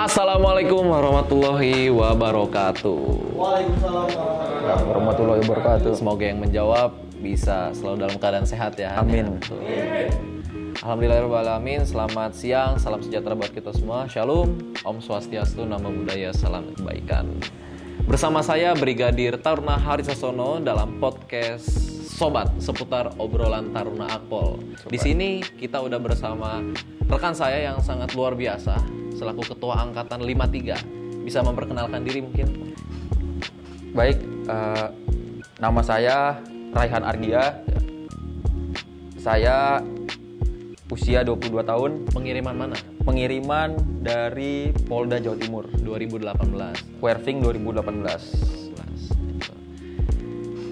Assalamualaikum warahmatullahi wabarakatuh. Waalaikumsalam warahmatullahi wabarakatuh. Semoga yang menjawab bisa selalu dalam keadaan sehat ya. Amin. ya. Alhamdulillahirrahmanirrahim Selamat siang, salam sejahtera buat kita semua Shalom, Om Swastiastu, Nama Budaya, Salam Kebaikan Bersama saya Brigadir Taruna Harisasono dalam podcast Sobat seputar obrolan Taruna Akpol. Di sini kita udah bersama rekan saya yang sangat luar biasa selaku ketua angkatan 53. Bisa memperkenalkan diri mungkin? Baik, eh, nama saya Raihan Argia. Saya usia 22 tahun, Pengiriman mana? pengiriman dari Polda Jawa Timur, 2018. Werving 2018. Gitu.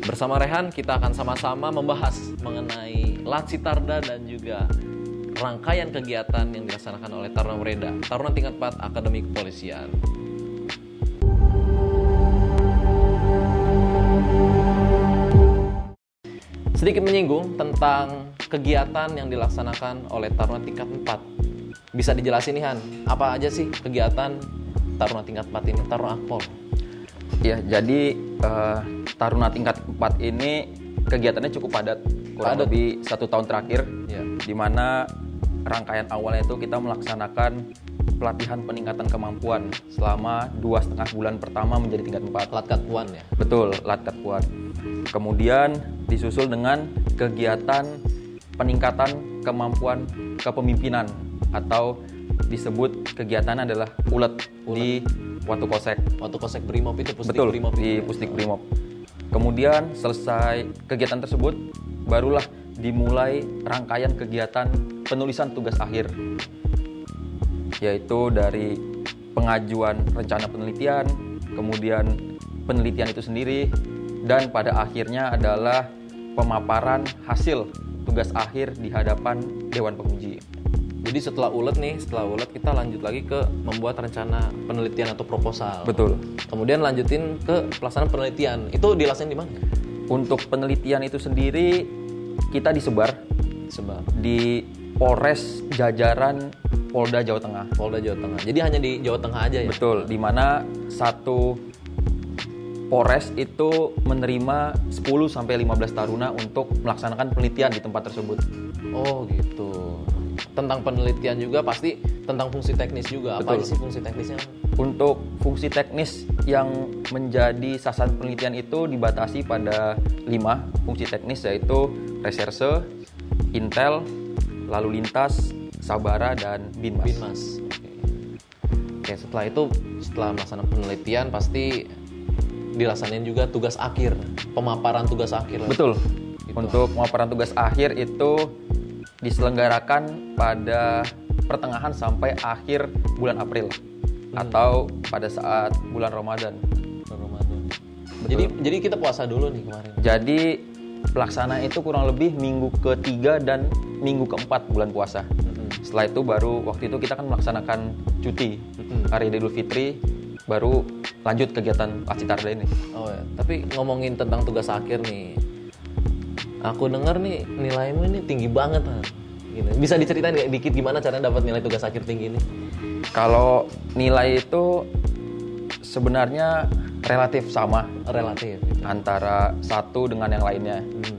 Bersama Rehan kita akan sama-sama membahas mengenai Latsitarda dan juga rangkaian kegiatan yang dilaksanakan oleh Taruna Mereda, Taruna tingkat 4 Akademi Kepolisian. Sedikit menyinggung tentang kegiatan yang dilaksanakan oleh Taruna tingkat 4. Bisa dijelasin nih Han, apa aja sih kegiatan Taruna tingkat 4 ini, Taruna Akpol? Ya, jadi eh, Taruna tingkat 4 ini kegiatannya cukup padat, kurang Padat. lebih satu tahun terakhir, Ya. di mana rangkaian awalnya itu kita melaksanakan pelatihan peningkatan kemampuan selama dua setengah bulan pertama menjadi tingkat 4 Latkat Puan ya. Betul, latkat kuat. Kemudian disusul dengan kegiatan peningkatan kemampuan kepemimpinan atau disebut kegiatan adalah ulet, di Watu Kosek. Waktu Kosek Brimob itu Pusdik Betul, Brimob di? Pusdik Brimob. Kemudian selesai kegiatan tersebut, barulah dimulai rangkaian kegiatan penulisan tugas akhir, yaitu dari pengajuan rencana penelitian, kemudian penelitian itu sendiri, dan pada akhirnya adalah pemaparan hasil tugas akhir di hadapan Dewan Penguji. Jadi setelah ulet nih, setelah ulet kita lanjut lagi ke membuat rencana penelitian atau proposal. Betul. Kemudian lanjutin ke pelaksanaan penelitian. Itu dilaksanain di mana? Untuk penelitian itu sendiri kita disebar Sebab di Polres jajaran Polda Jawa Tengah. Polda Jawa Tengah. Jadi hanya di Jawa Tengah aja ya. Betul, di mana satu Polres itu menerima 10 sampai 15 taruna untuk melaksanakan penelitian di tempat tersebut. Oh gitu. Tentang penelitian juga pasti tentang fungsi teknis juga. Apa Betul. aja sih fungsi teknisnya? Untuk fungsi teknis yang menjadi sasaran penelitian itu dibatasi pada 5 fungsi teknis yaitu reserse, intel, lalu lintas, sabara dan binmas. Binmas. Oke. Oke, setelah itu setelah melaksanakan penelitian pasti dilaksanain juga tugas akhir, pemaparan tugas akhir. Betul. Gitu. Untuk pemaparan tugas akhir itu diselenggarakan pada pertengahan sampai akhir bulan April Hmm. atau pada saat bulan Ramadan. Ramadan. Jadi jadi kita puasa dulu nih kemarin. Jadi pelaksanaan itu kurang lebih minggu ketiga dan minggu keempat bulan puasa. Setelah itu baru waktu itu kita kan melaksanakan cuti Mm-mm. hari Idul Fitri, baru lanjut kegiatan Acitarda ini. Oh ya, tapi ngomongin tentang tugas akhir nih. Aku dengar nih nilaimu ini tinggi banget kan. Gini. Bisa diceritain nggak dikit gimana caranya dapat nilai tugas akhir tinggi ini? Kalau nilai itu sebenarnya relatif sama Relatif. antara satu dengan yang lainnya Hmm.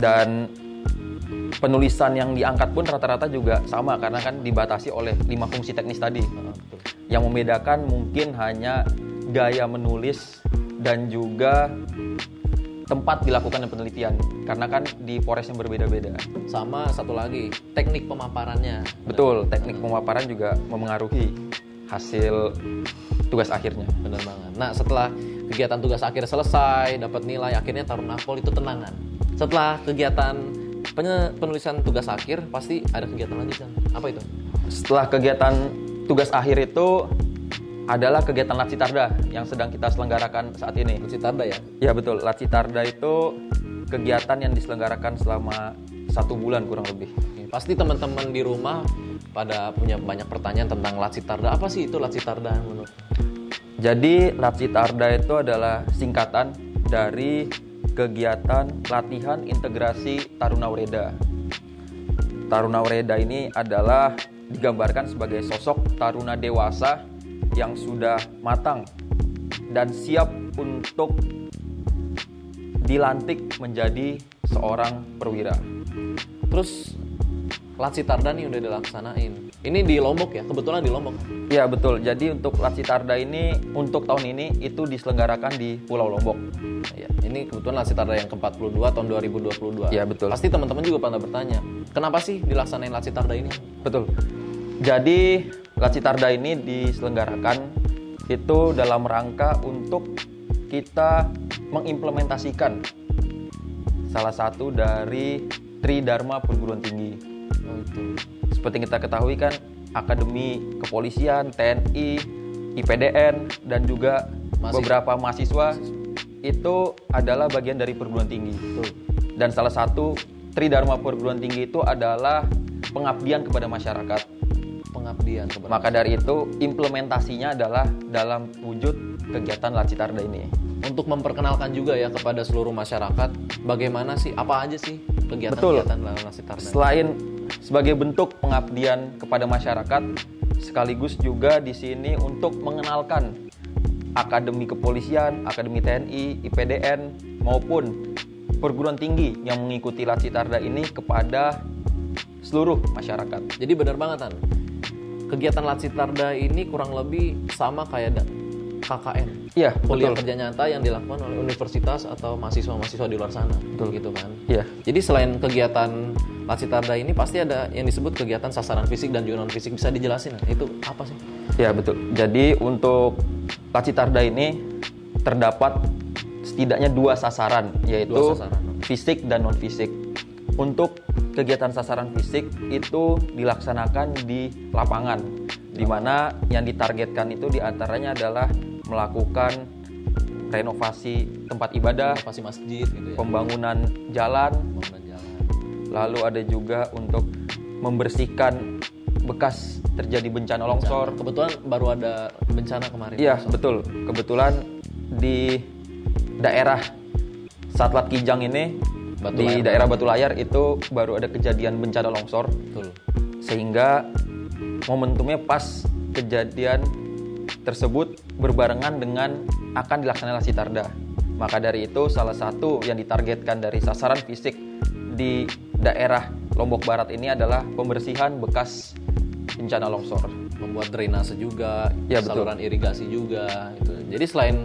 dan penulisan yang diangkat pun rata-rata juga sama karena kan dibatasi oleh lima fungsi teknis tadi betul. yang membedakan mungkin hanya gaya menulis dan juga tempat dilakukan penelitian karena kan di Polres yang berbeda-beda Sama satu lagi, teknik pemaparannya. betul teknik pemaparan juga memengaruhi hasil tugas akhirnya Bener banget. Nah, setelah kegiatan tugas akhir selesai, dapat nilai, akhirnya Taruna Akpol itu tenangan. Setelah kegiatan penulisan tugas akhir, pasti ada kegiatan lanjutan. Apa itu? setelah kegiatan tugas akhir itu adalah kegiatan Latsitarda yang sedang kita selenggarakan saat ini. Citarda ya? Ya betul, Latsitarda itu kegiatan yang diselenggarakan selama satu bulan kurang lebih. Oke, Pasti teman-teman di rumah pada punya banyak pertanyaan tentang Latsitarda. Apa sih itu Latsitarda menurut? Jadi Latsitarda itu adalah singkatan dari kegiatan latihan integrasi Taruna Wreda. Taruna Wreda ini adalah digambarkan sebagai sosok taruna dewasa yang sudah matang dan siap untuk dilantik menjadi seorang perwira. Terus Latsitarda nih udah dilaksanain. Ini di Lombok ya, kebetulan di Lombok. Iya betul. Jadi untuk Latsitarda ini untuk tahun ini itu diselenggarakan di Pulau Lombok. Ya, ini kebetulan Latsitarda yang ke-42 tahun 2022. Iya, betul. Pasti teman-teman juga pada bertanya, kenapa sih dilaksanain Latsitarda ini? Betul. Jadi Latsitarda ini diselenggarakan itu dalam rangka untuk kita mengimplementasikan salah satu dari Tridharma perguruan tinggi Oh, itu. Seperti kita ketahui kan, Akademi Kepolisian, TNI, IPDN, dan juga Mahasiswa. beberapa mahasiswa itu adalah bagian dari perguruan tinggi. Dan salah satu Tridharma perguruan tinggi itu adalah pengabdian kepada masyarakat. Pengabdian Maka dari itu implementasinya adalah dalam wujud kegiatan Lacitarda ini. untuk memperkenalkan juga ya kepada seluruh masyarakat bagaimana sih apa aja sih kegiatan-kegiatan Latsitarda. Selain sebagai bentuk pengabdian kepada masyarakat, sekaligus juga di sini untuk mengenalkan akademi kepolisian, akademi TNI, IPDN maupun perguruan tinggi yang mengikuti Lacitarda ini kepada seluruh masyarakat. Jadi benar banget kan. Kegiatan Latsitarda ini kurang lebih sama kayak KKN. Iya, Kuliah betul. kerja nyata yang dilakukan oleh universitas atau mahasiswa-mahasiswa di luar sana. Betul. gitu kan. Iya. Jadi selain kegiatan Latsitarda ini pasti ada yang disebut kegiatan sasaran fisik dan juga non fisik bisa dijelasin itu apa sih? Ya betul. Jadi untuk Lacitarda ini terdapat setidaknya dua sasaran, yaitu Dua sasaran. fisik dan non fisik. Untuk kegiatan sasaran fisik itu dilaksanakan di lapangan, di mana yang ditargetkan itu di antaranya adalah melakukan renovasi tempat ibadah, Renovasi masjid gitu ya. pembangunan jalan, Pembangunan jalan. lalu ada juga untuk membersihkan bekas terjadi bencana longsor. Kebetulan baru ada bencana kemarin. Iya betul. Kebetulan di daerah Satlat Kijang ini Batu di Layar. daerah Batu Layar itu baru ada kejadian bencana longsor Betul. sehingga momentumnya pas kejadian tersebut berbarengan dengan akan dilaksanakan Sitarda. Maka dari itu salah satu yang ditargetkan dari sasaran fisik di daerah Lombok Barat ini adalah pembersihan bekas bencana longsor. membuat drainase juga, Ya, betul. saluran irigasi juga. Gitu. Jadi selain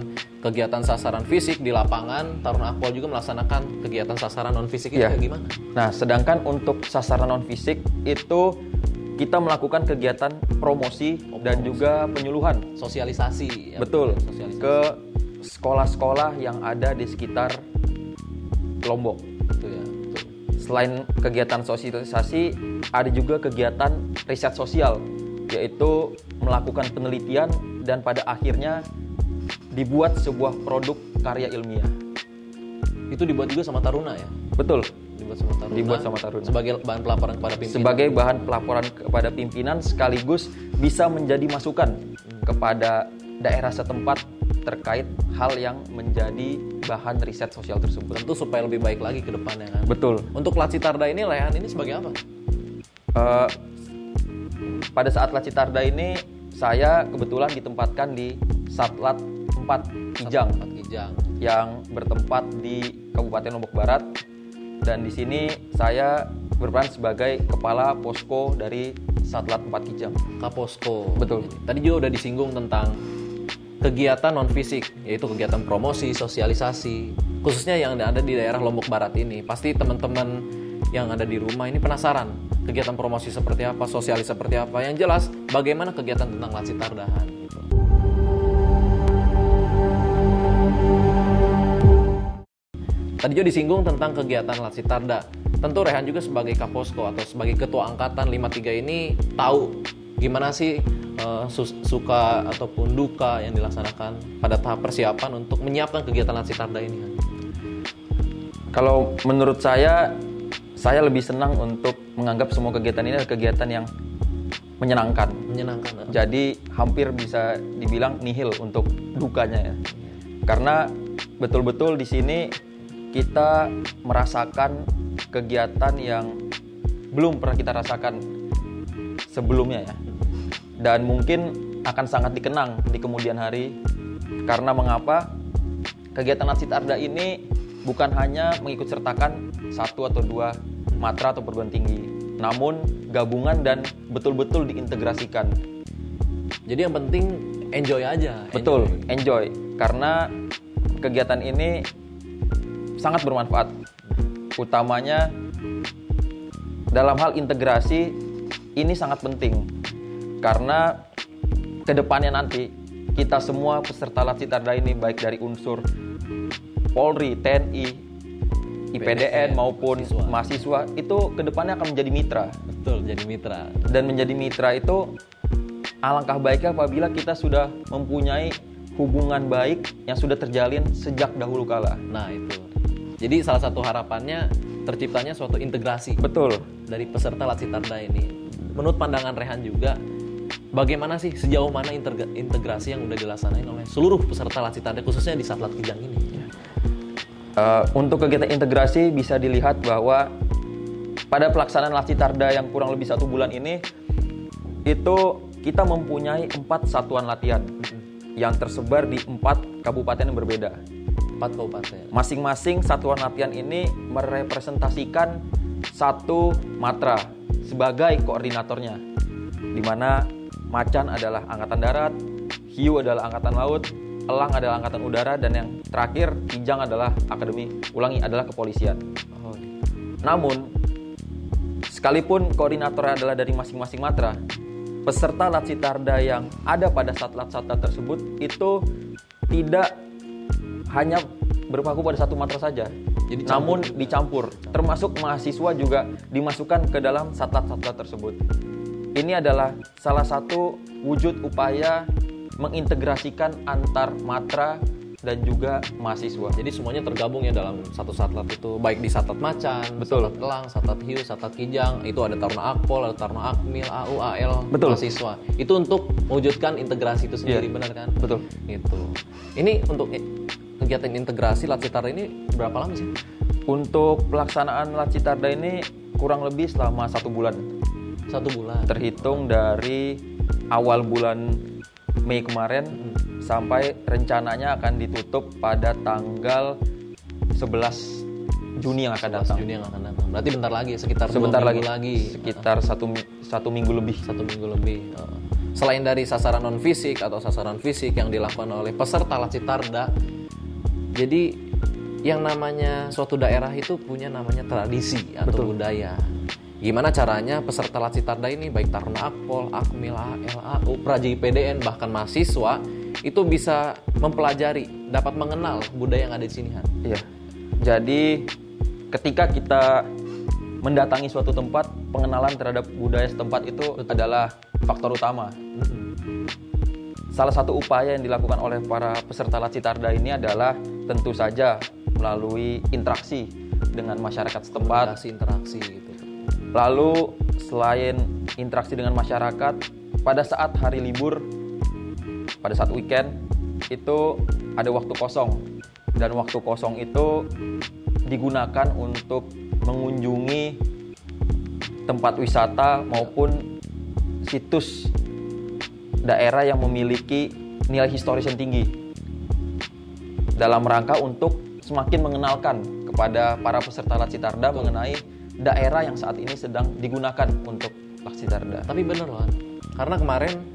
kegiatan sasaran fisik di lapangan, Taruna Akpol juga melaksanakan kegiatan sasaran non fisik itu Ya. gimana? Nah, sedangkan untuk sasaran non fisik itu kita melakukan kegiatan promosi dan juga penyuluhan. Sosialisasi. ya. Betul. Sosialisasi. Ke sekolah-sekolah yang ada di sekitar Lombok. Gitu ya. Betul. Selain kegiatan sosialisasi, ada juga kegiatan riset sosial, yaitu melakukan penelitian dan pada akhirnya dibuat sebuah produk karya ilmiah. Itu dibuat juga sama Taruna ya. Betul. Dibuat sama Taruna. Dibuat sama Taruna. Sebagai bahan pelaporan kepada pimpinan. Sebagai bahan pelaporan kepada pimpinan sekaligus bisa menjadi masukan kepada daerah setempat terkait hal yang menjadi bahan riset sosial tersebut. tentu supaya lebih baik lagi ke depannya kan. Betul. Untuk Lacitarda ini Lehan ini sebagai apa? Eh, pada saat Lacitarda ini saya kebetulan ditempatkan di Satlat 4 Kijang Empat Kijang. yang bertempat di Kabupaten Lombok Barat dan di sini saya berperan sebagai kepala posko dari Satlat 4 Kijang. Kaposko. Betul. Tadi juga udah disinggung tentang kegiatan non fisik, yaitu kegiatan promosi, sosialisasi, khususnya yang ada di daerah Lombok Barat ini. Pasti teman-teman yang ada di rumah ini penasaran kegiatan promosi seperti apa, sosialis seperti apa. Yang jelas, bagaimana kegiatan tentang Lacitardahan. Gitu. Tadi juga disinggung tentang kegiatan Latsitarda. Tentu Rehan juga sebagai Kaposko atau sebagai Ketua Angkatan 53 ini tahu gimana sih sus- suka ataupun duka yang dilaksanakan pada tahap persiapan untuk menyiapkan kegiatan Latsitarda ini. Kalau menurut saya, saya lebih senang untuk menganggap semua kegiatan ini adalah kegiatan yang menyenangkan. Menyenangkan. eh? Jadi hampir bisa dibilang nihil untuk dukanya ya. Karena betul-betul di sini kita merasakan kegiatan yang belum pernah kita rasakan sebelumnya ya. Dan mungkin akan sangat dikenang di kemudian hari karena mengapa kegiatan Arda ini bukan hanya mengikut sertakan satu atau dua matra atau perguruan tinggi, namun gabungan dan betul-betul diintegrasikan. Jadi yang penting enjoy aja. Betul, enjoy. Karena kegiatan ini sangat bermanfaat. Utamanya dalam hal integrasi ini sangat penting. Karena ke depannya nanti kita semua peserta Latsitarda ini baik dari unsur Polri, TNI, IPDN maupun mahasiswa. mahasiswa itu ke depannya akan menjadi mitra. Betul, jadi mitra. Dan menjadi mitra itu alangkah baiknya apabila kita sudah mempunyai hubungan baik yang sudah terjalin sejak dahulu kala. Nah itu. Jadi salah satu harapannya terciptanya suatu integrasi. Betul. Dari peserta Latsitarda ini. Menurut pandangan Rehan juga, bagaimana sih sejauh mana integrasi yang udah dilaksanain oleh seluruh peserta Latsitarda khususnya di Satlat Kijang ini? Uh, untuk kegiatan integrasi bisa dilihat bahwa pada pelaksanaan Tarda yang kurang lebih satu bulan ini itu kita mempunyai empat satuan latihan yang tersebar di empat kabupaten yang berbeda. Empat kabupaten. Masing-masing satuan latihan ini merepresentasikan satu matra sebagai koordinatornya, di mana Macan adalah angkatan darat, Hiu adalah angkatan laut, Elang adalah angkatan udara dan yang terakhir Kijang adalah akademi ulangi adalah kepolisian. Oh. Namun sekalipun koordinatornya adalah dari masing-masing matra, peserta Latsitarda yang ada pada satlat-satlat tersebut itu tidak hanya berpaku pada satu matra saja. Jadi namun dicampur, termasuk mahasiswa juga dimasukkan ke dalam satlat-satlat tersebut. Ini adalah salah satu wujud upaya mengintegrasikan antar matra dan juga mahasiswa. Jadi semuanya tergabung ya dalam satu satlat itu, baik di satlat macan, betul, satlat elang, satlat hiu, satlat kijang, itu ada taruna akpol, ada taruna akmil, AU, AL, betul. mahasiswa. Itu untuk mewujudkan integrasi itu sendiri, yeah. benar kan? Betul. Itu. Ini untuk kegiatan integrasi Latsitarda ini berapa lama sih? Untuk pelaksanaan Latsitarda ini kurang lebih selama satu bulan. Satu bulan. Terhitung dari awal bulan Mei kemarin hmm. Sampai rencananya akan ditutup pada tanggal 11 Juni yang akan datang. Juni yang akan datang. Berarti bentar lagi, sekitar sebentar lagi, lagi. Sekitar satu satu minggu lebih. Satu minggu lebih. Selain dari sasaran non fisik atau sasaran fisik yang dilakukan oleh peserta Lacitarda, jadi yang namanya suatu daerah itu punya namanya tradisi atau Betul. budaya Gimana caranya peserta Latsitarda ini baik Taruna Akpol, Akmil, ALAU, Praji PDN bahkan mahasiswa itu bisa mempelajari, dapat mengenal budaya yang ada di sini, Han. Iya. Jadi ketika kita mendatangi suatu tempat, pengenalan terhadap budaya setempat itu Betul. adalah faktor utama. Salah satu upaya yang dilakukan oleh para peserta Latsitarda ini adalah tentu saja melalui interaksi dengan masyarakat setempat. Interaksi, interaksi gitu Lalu selain interaksi dengan masyarakat, pada saat hari libur, pada saat weekend itu ada waktu kosong. Dan waktu kosong itu digunakan untuk mengunjungi tempat wisata maupun situs daerah yang memiliki nilai historis yang tinggi. Dalam rangka untuk semakin mengenalkan kepada para peserta Latsitarda mengenai daerah yang saat ini sedang digunakan untuk vaksin Darda. Tapi benar loh, karena kemarin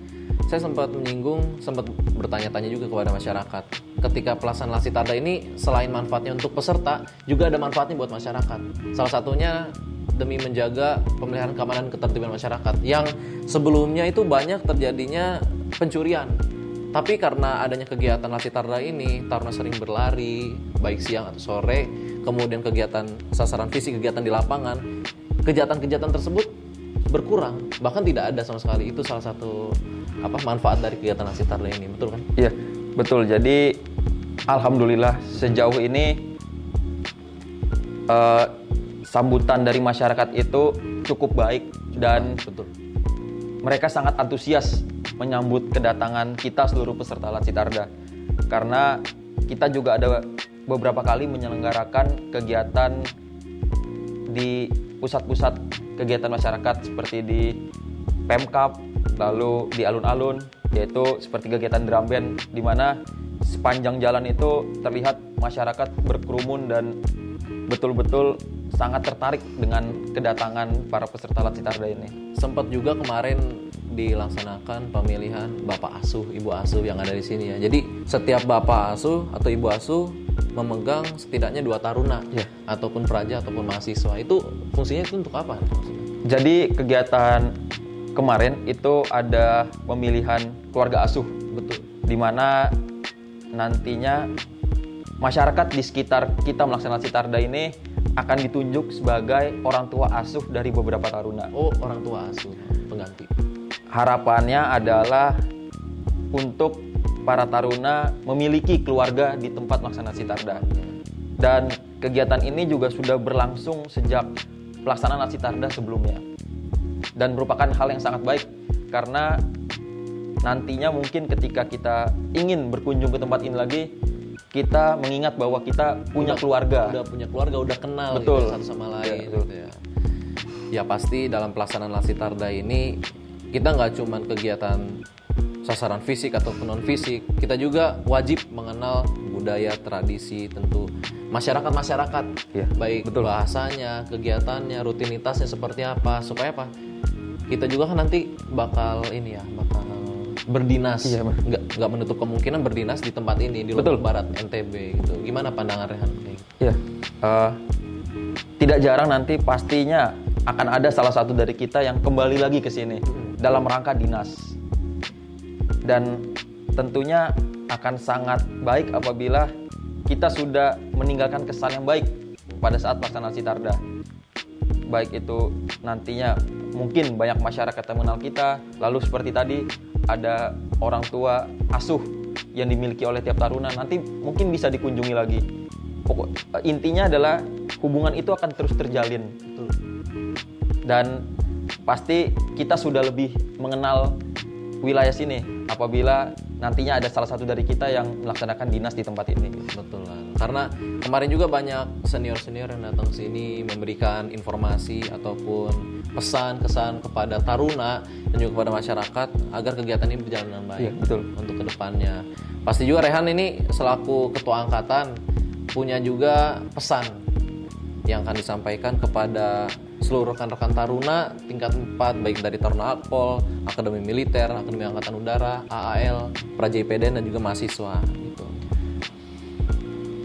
saya sempat menyinggung, sempat bertanya-tanya juga kepada masyarakat. Ketika pelaksanaan Tarda ini selain manfaatnya untuk peserta, juga ada manfaatnya buat masyarakat. Salah satunya demi menjaga pemeliharaan keamanan ketertiban masyarakat yang sebelumnya itu banyak terjadinya pencurian. Tapi karena adanya kegiatan Tarda ini, Taruna sering berlari, baik siang atau sore, kemudian kegiatan sasaran fisik, kegiatan di lapangan, kejahatan-kejahatan tersebut berkurang, bahkan tidak ada sama sekali. Itu salah satu apa manfaat dari kegiatan Asitarda ini, betul kan? Iya, betul. Jadi alhamdulillah sejauh ini uh, sambutan dari masyarakat itu cukup baik dan betul. Mereka sangat antusias menyambut kedatangan kita seluruh peserta Latsitarda karena kita juga ada beberapa kali menyelenggarakan kegiatan di pusat-pusat kegiatan masyarakat seperti di Pemkap, lalu di alun-alun, yaitu seperti kegiatan drum band di mana sepanjang jalan itu terlihat masyarakat berkerumun dan betul-betul sangat tertarik dengan kedatangan para peserta Latsitarda ini. Sempat juga kemarin dilaksanakan pemilihan bapak asuh, ibu asuh yang ada di sini ya. Jadi setiap bapak asuh atau ibu asuh memegang setidaknya dua taruna Ya. ataupun praja ataupun mahasiswa. Itu fungsinya itu untuk apa? Jadi kegiatan kemarin itu ada pemilihan keluarga asuh, Betul. di mana nantinya masyarakat di sekitar kita melaksanakan Sitarda ini akan ditunjuk sebagai orang tua asuh dari beberapa taruna. Oh, orang tua asuh pengganti. Harapannya adalah untuk para taruna memiliki keluarga di tempat melaksanakan Sitarda. Dan kegiatan ini juga sudah berlangsung sejak pelaksanaan Sitarda sebelumnya. Dan merupakan hal yang sangat baik karena nantinya mungkin ketika kita ingin berkunjung ke tempat ini lagi, kita mengingat bahwa kita punya Udah- keluarga. Udah punya keluarga, udah kenal Betul. gitu, satu sama Ya, lain. betul. gitu ya. Ya pasti dalam pelaksanaan Lasitarda ini kita nggak cuman kegiatan sasaran fisik ataupun non fisik, kita juga wajib mengenal budaya, tradisi, tentu masyarakat masyarakat, Iya, baik betul. bahasanya, kegiatannya, rutinitasnya seperti apa, supaya apa? Kita juga kan nanti bakal ini ya, bakal berdinas, Iya, nggak nggak menutup kemungkinan berdinas di tempat ini di Betul. Lombok Barat NTB gitu. Gimana pandangan Rehan? kayak gitu? Ya, eh, tidak jarang nanti pastinya akan ada salah satu dari kita yang kembali lagi ke sini dalam rangka dinas. Dan tentunya akan sangat baik apabila kita sudah meninggalkan kesan yang baik pada saat pelaksanaan Sitarda. Baik itu nantinya mungkin banyak masyarakat yang mengenal kita, lalu seperti tadi ada orang tua asuh yang dimiliki oleh tiap taruna, nanti mungkin bisa dikunjungi lagi. Pokok intinya adalah hubungan itu akan terus terjalin dan pasti kita sudah lebih mengenal wilayah sini apabila nantinya ada salah satu dari kita yang melaksanakan dinas di tempat ini. Betul lah. Karena kemarin juga banyak senior-senior yang datang sini memberikan informasi ataupun pesan kesan kepada taruna dan juga kepada masyarakat agar kegiatan ini berjalan dengan baik Iya, betul. untuk ke depannya. Pasti juga Rehan ini selaku ketua angkatan punya juga pesan yang akan disampaikan kepada seluruh rekan-rekan taruna tingkat 4 baik dari Taruna Akpol, Akademi Militer, Akademi Angkatan Udara, AAL, Praja IPDN dan juga mahasiswa gitu.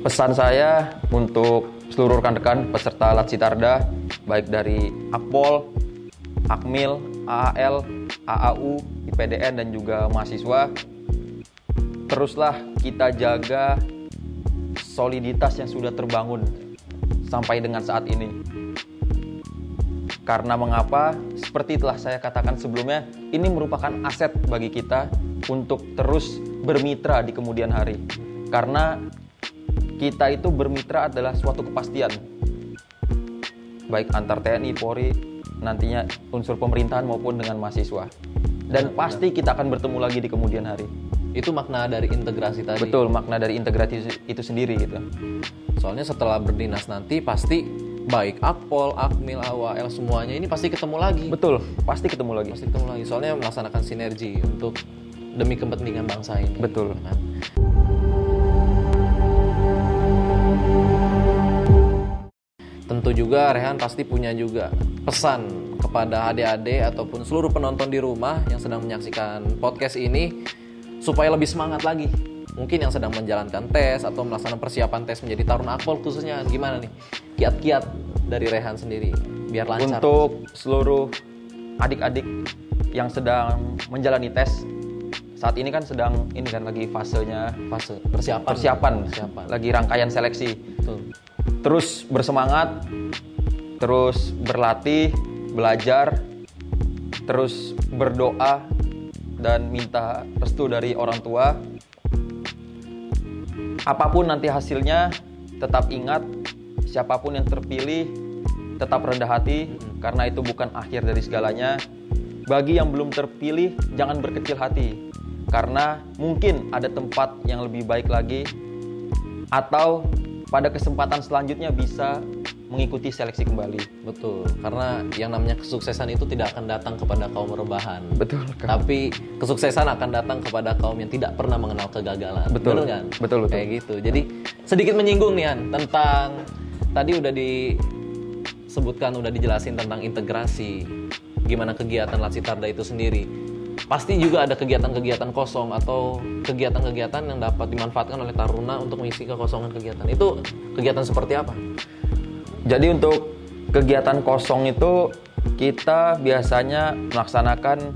Pesan saya untuk seluruh rekan-rekan peserta Latsitarda baik dari Akpol, Akmil, AAL, AAU, IPDN dan juga mahasiswa teruslah kita jaga soliditas yang sudah terbangun sampai dengan saat ini. Karena mengapa? Seperti telah saya katakan sebelumnya, ini merupakan aset bagi kita untuk terus bermitra di kemudian hari. Karena kita itu bermitra adalah suatu kepastian. Baik antar TNI, Polri, nantinya unsur pemerintahan maupun dengan mahasiswa. Dan pasti kita akan bertemu lagi di kemudian hari. Itu makna dari integrasi tadi. Betul, makna dari integrasi itu sendiri gitu. Soalnya setelah berdinas nanti pasti baik Akpol, Akmil, AWL semuanya ini pasti ketemu lagi. Betul, pasti ketemu lagi. Pasti ketemu lagi. Soalnya melaksanakan sinergi untuk demi kepentingan bangsa ini. Betul. Kan? Tentu juga Rehan pasti punya juga pesan kepada adik-adik ataupun seluruh penonton di rumah yang sedang menyaksikan podcast ini supaya lebih semangat lagi. Mungkin yang sedang menjalankan tes atau melaksanakan persiapan tes menjadi taruna akpol khususnya gimana nih? Kiat-kiat dari Rehan sendiri biar lancar. Untuk seluruh adik-adik yang sedang menjalani tes saat ini kan sedang ini kan lagi fasenya fase persiapan. persiapan, persiapan. lagi rangkaian seleksi. Betul. Terus bersemangat, terus berlatih, belajar, terus berdoa dan minta restu dari orang tua. Apa pun nanti hasilnya, tetap ingat siapa pun yang terpilih tetap rendah hati karena itu bukan akhir dari segalanya. Bagi yang belum terpilih, jangan berkecil hati karena mungkin ada tempat yang lebih baik lagi atau pada kesempatan selanjutnya bisa mengikuti seleksi kembali. Betul, karena yang namanya kesuksesan itu tidak akan datang kepada kaum rebahan. Betul. Tapi kesuksesan akan datang kepada kaum yang tidak pernah mengenal kegagalan. Betul. Bener kan? Betul, betul. Kayak gitu. Jadi sedikit menyinggung nih An tentang tadi udah disebutkan udah dijelasin tentang integrasi gimana kegiatan Latsitarda itu sendiri. Pasti juga ada kegiatan-kegiatan kosong atau kegiatan-kegiatan yang dapat dimanfaatkan oleh Taruna untuk mengisi kekosongan kegiatan. Itu kegiatan seperti apa? Jadi untuk kegiatan kosong itu kita biasanya melaksanakan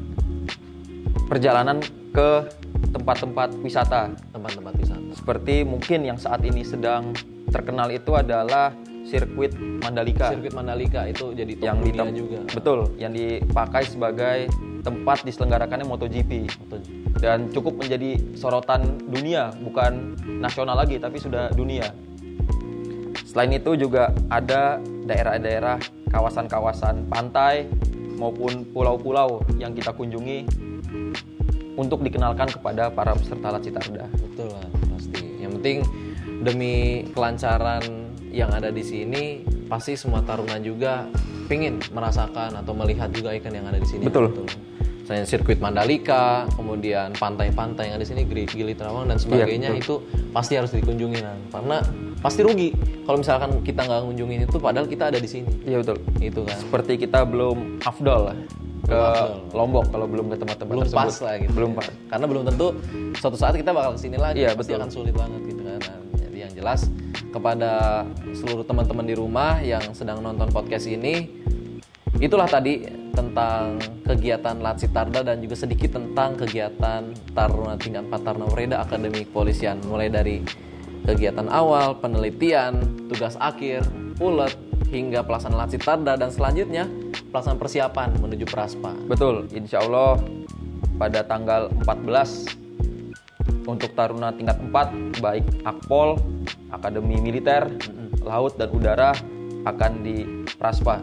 perjalanan ke tempat-tempat wisata. Tempat-tempat wisata. Seperti mungkin yang saat ini sedang terkenal itu adalah sirkuit Mandalika Sirkuit Mandalika itu jadi yang di juga. betul yang dipakai sebagai tempat diselenggarakannya MotoGP Betul. dan cukup menjadi sorotan dunia bukan nasional lagi tapi sudah dunia. Selain itu juga ada daerah-daerah kawasan-kawasan pantai maupun pulau-pulau yang kita kunjungi untuk dikenalkan kepada para peserta Lacitarda. Betul lah, pasti. Yang penting demi kelancaran yang ada di sini, pasti semua taruna juga pingin merasakan atau melihat juga ikan yang ada di sini. Betul. Misalnya sirkuit Mandalika, kemudian pantai-pantai yang ada di sini, Gili, Trawangan dan sebagainya Iya, itu pasti harus dikunjungi Nan. Karena pasti rugi kalau misalkan kita nggak ngunjungin itu, padahal kita ada di sini. Iya betul. Itu kan. Seperti kita belum afdol lah ke afdol. Lombok kalau belum ke tempat-tempat belum tersebut. pas lah gitu. Belum ya. pas. Karena belum tentu suatu saat kita bakal ke sini lagi. Iya, pasti betul. akan sulit banget gitu kan. Nah, jadi yang jelas kepada seluruh teman-teman di rumah yang sedang nonton podcast ini, itulah tadi tentang kegiatan Latsitarda dan juga sedikit tentang kegiatan Taruna tingkat 4 Taruna Reda Akademi Kepolisian. Mulai dari kegiatan awal, penelitian, tugas akhir, ulet hingga pelaksanaan Latsitarda dan selanjutnya pelaksanaan persiapan menuju Praspa. Betul, insya Allah pada tanggal 14 untuk taruna tingkat 4 baik Akpol, Akademi Militer, Laut dan Udara akan di Praspa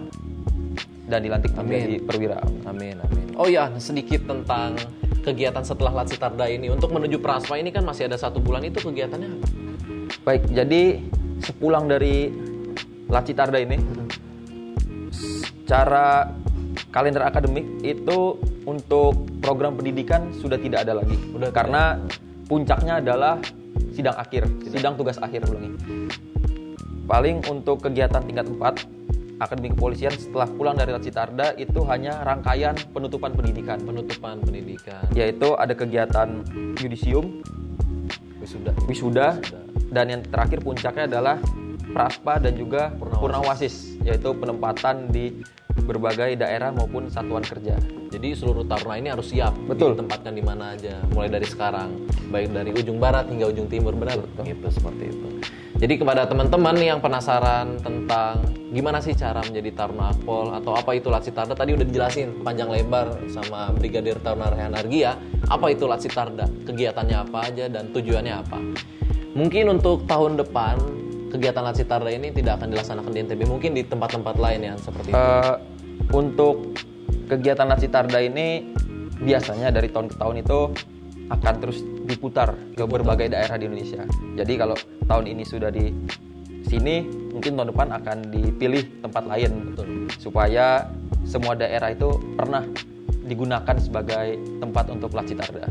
dan dilantik menjadi perwira. Amin, amin. Oh ya, sedikit tentang kegiatan setelah Latsitarda ini. Untuk menuju Praspa ini kan masih ada satu bulan itu kegiatannya apa? Baik, jadi sepulang dari Lacitarda ini, secara kalender akademik itu untuk program pendidikan sudah tidak ada lagi. Udah karena puncaknya adalah sidang akhir, sidang tugas akhir ulangi. Paling untuk kegiatan tingkat 4 Akademi Kepolisian setelah pulang dari Lacitarda itu hanya rangkaian penutupan pendidikan Penutupan pendidikan. yaitu ada kegiatan yudisium, Wisuda. wisuda dan yang terakhir puncaknya adalah praspa dan juga Purnawasis. purnawasis yaitu penempatan di berbagai daerah maupun satuan kerja. Jadi seluruh taruna ini harus siap Betul. ditempatkan di mana aja, mulai dari sekarang, baik dari ujung barat hingga ujung timur, benar? Gitu seperti itu. Jadi kepada teman-teman yang penasaran tentang gimana sih cara menjadi taruna akpol atau apa itu Latsitarda tadi udah dijelasin panjang lebar sama Brigadir Taruna Rehan Argia apa itu Latsitarda, kegiatannya apa aja dan tujuannya apa. Mungkin untuk tahun depan kegiatan Latsitarda ini tidak akan dilaksanakan di NTB, mungkin di tempat-tempat lain ya seperti itu. Eh, untuk kegiatan Lacitarda ini biasanya dari tahun ke tahun itu akan terus diputar ke berbagai daerah di Indonesia. Jadi kalau tahun ini sudah di sini, mungkin tahun depan akan dipilih tempat lain Betul. supaya semua daerah itu pernah digunakan sebagai tempat untuk Lacitarda.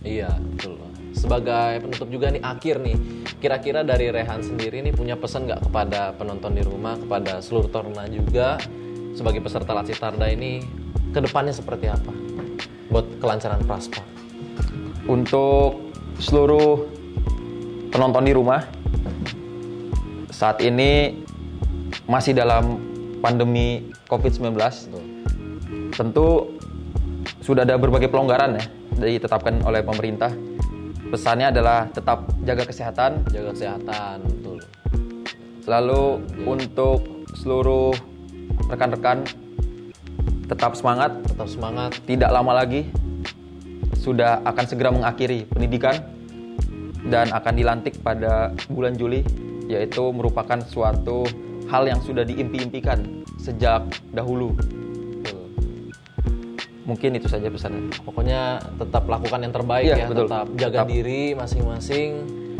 Iya, betul. Sebagai penutup juga nih akhir nih, kira-kira dari Rehan sendiri nih punya pesan nggak kepada penonton di rumah, kepada seluruh Torna juga sebagai peserta Lacitarda ini ke depannya seperti apa buat kelancaran Praspa? Untuk seluruh penonton di rumah, saat ini masih dalam pandemi COVID-19, tentu sudah ada berbagai pelonggaran ya ditetapkan oleh pemerintah. Pesannya adalah tetap jaga kesehatan, Jaga kesehatan, betul. Lalu untuk seluruh rekan-rekan tetap semangat, Tetap semangat. tidak lama lagi sudah akan segera mengakhiri pendidikan dan akan dilantik pada bulan Juli yaitu merupakan suatu hal yang sudah diimpi-impikan sejak dahulu. Betul. Mungkin itu saja pesannya. Pokoknya tetap lakukan yang terbaik Iya, ya, betul. tetap jaga Tetap. diri masing-masing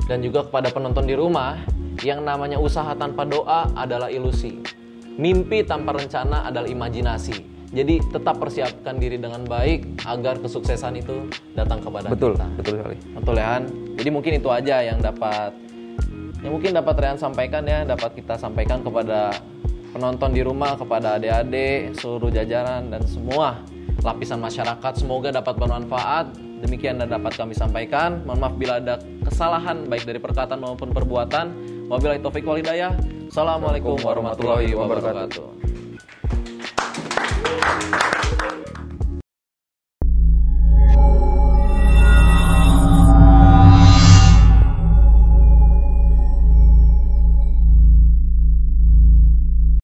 dan juga kepada penonton di rumah yang namanya usaha tanpa doa adalah ilusi. mimpi tanpa rencana adalah imajinasi. Jadi tetap persiapkan diri dengan baik agar kesuksesan itu datang kepada Betul, kita. betul sekali. Betul ya Han? Jadi mungkin itu aja yang dapat yang mungkin dapat Rehan sampaikan ya, dapat kita sampaikan kepada penonton di rumah, kepada adik-adik, seluruh jajaran dan semua lapisan masyarakat. Semoga dapat bermanfaat. Demikian dan dapat kami sampaikan. Mohon maaf bila ada kesalahan baik dari perkataan maupun perbuatan. Wabillahi taufik wal hidayah. Assalamualaikum warahmatullahi wabarakatuh.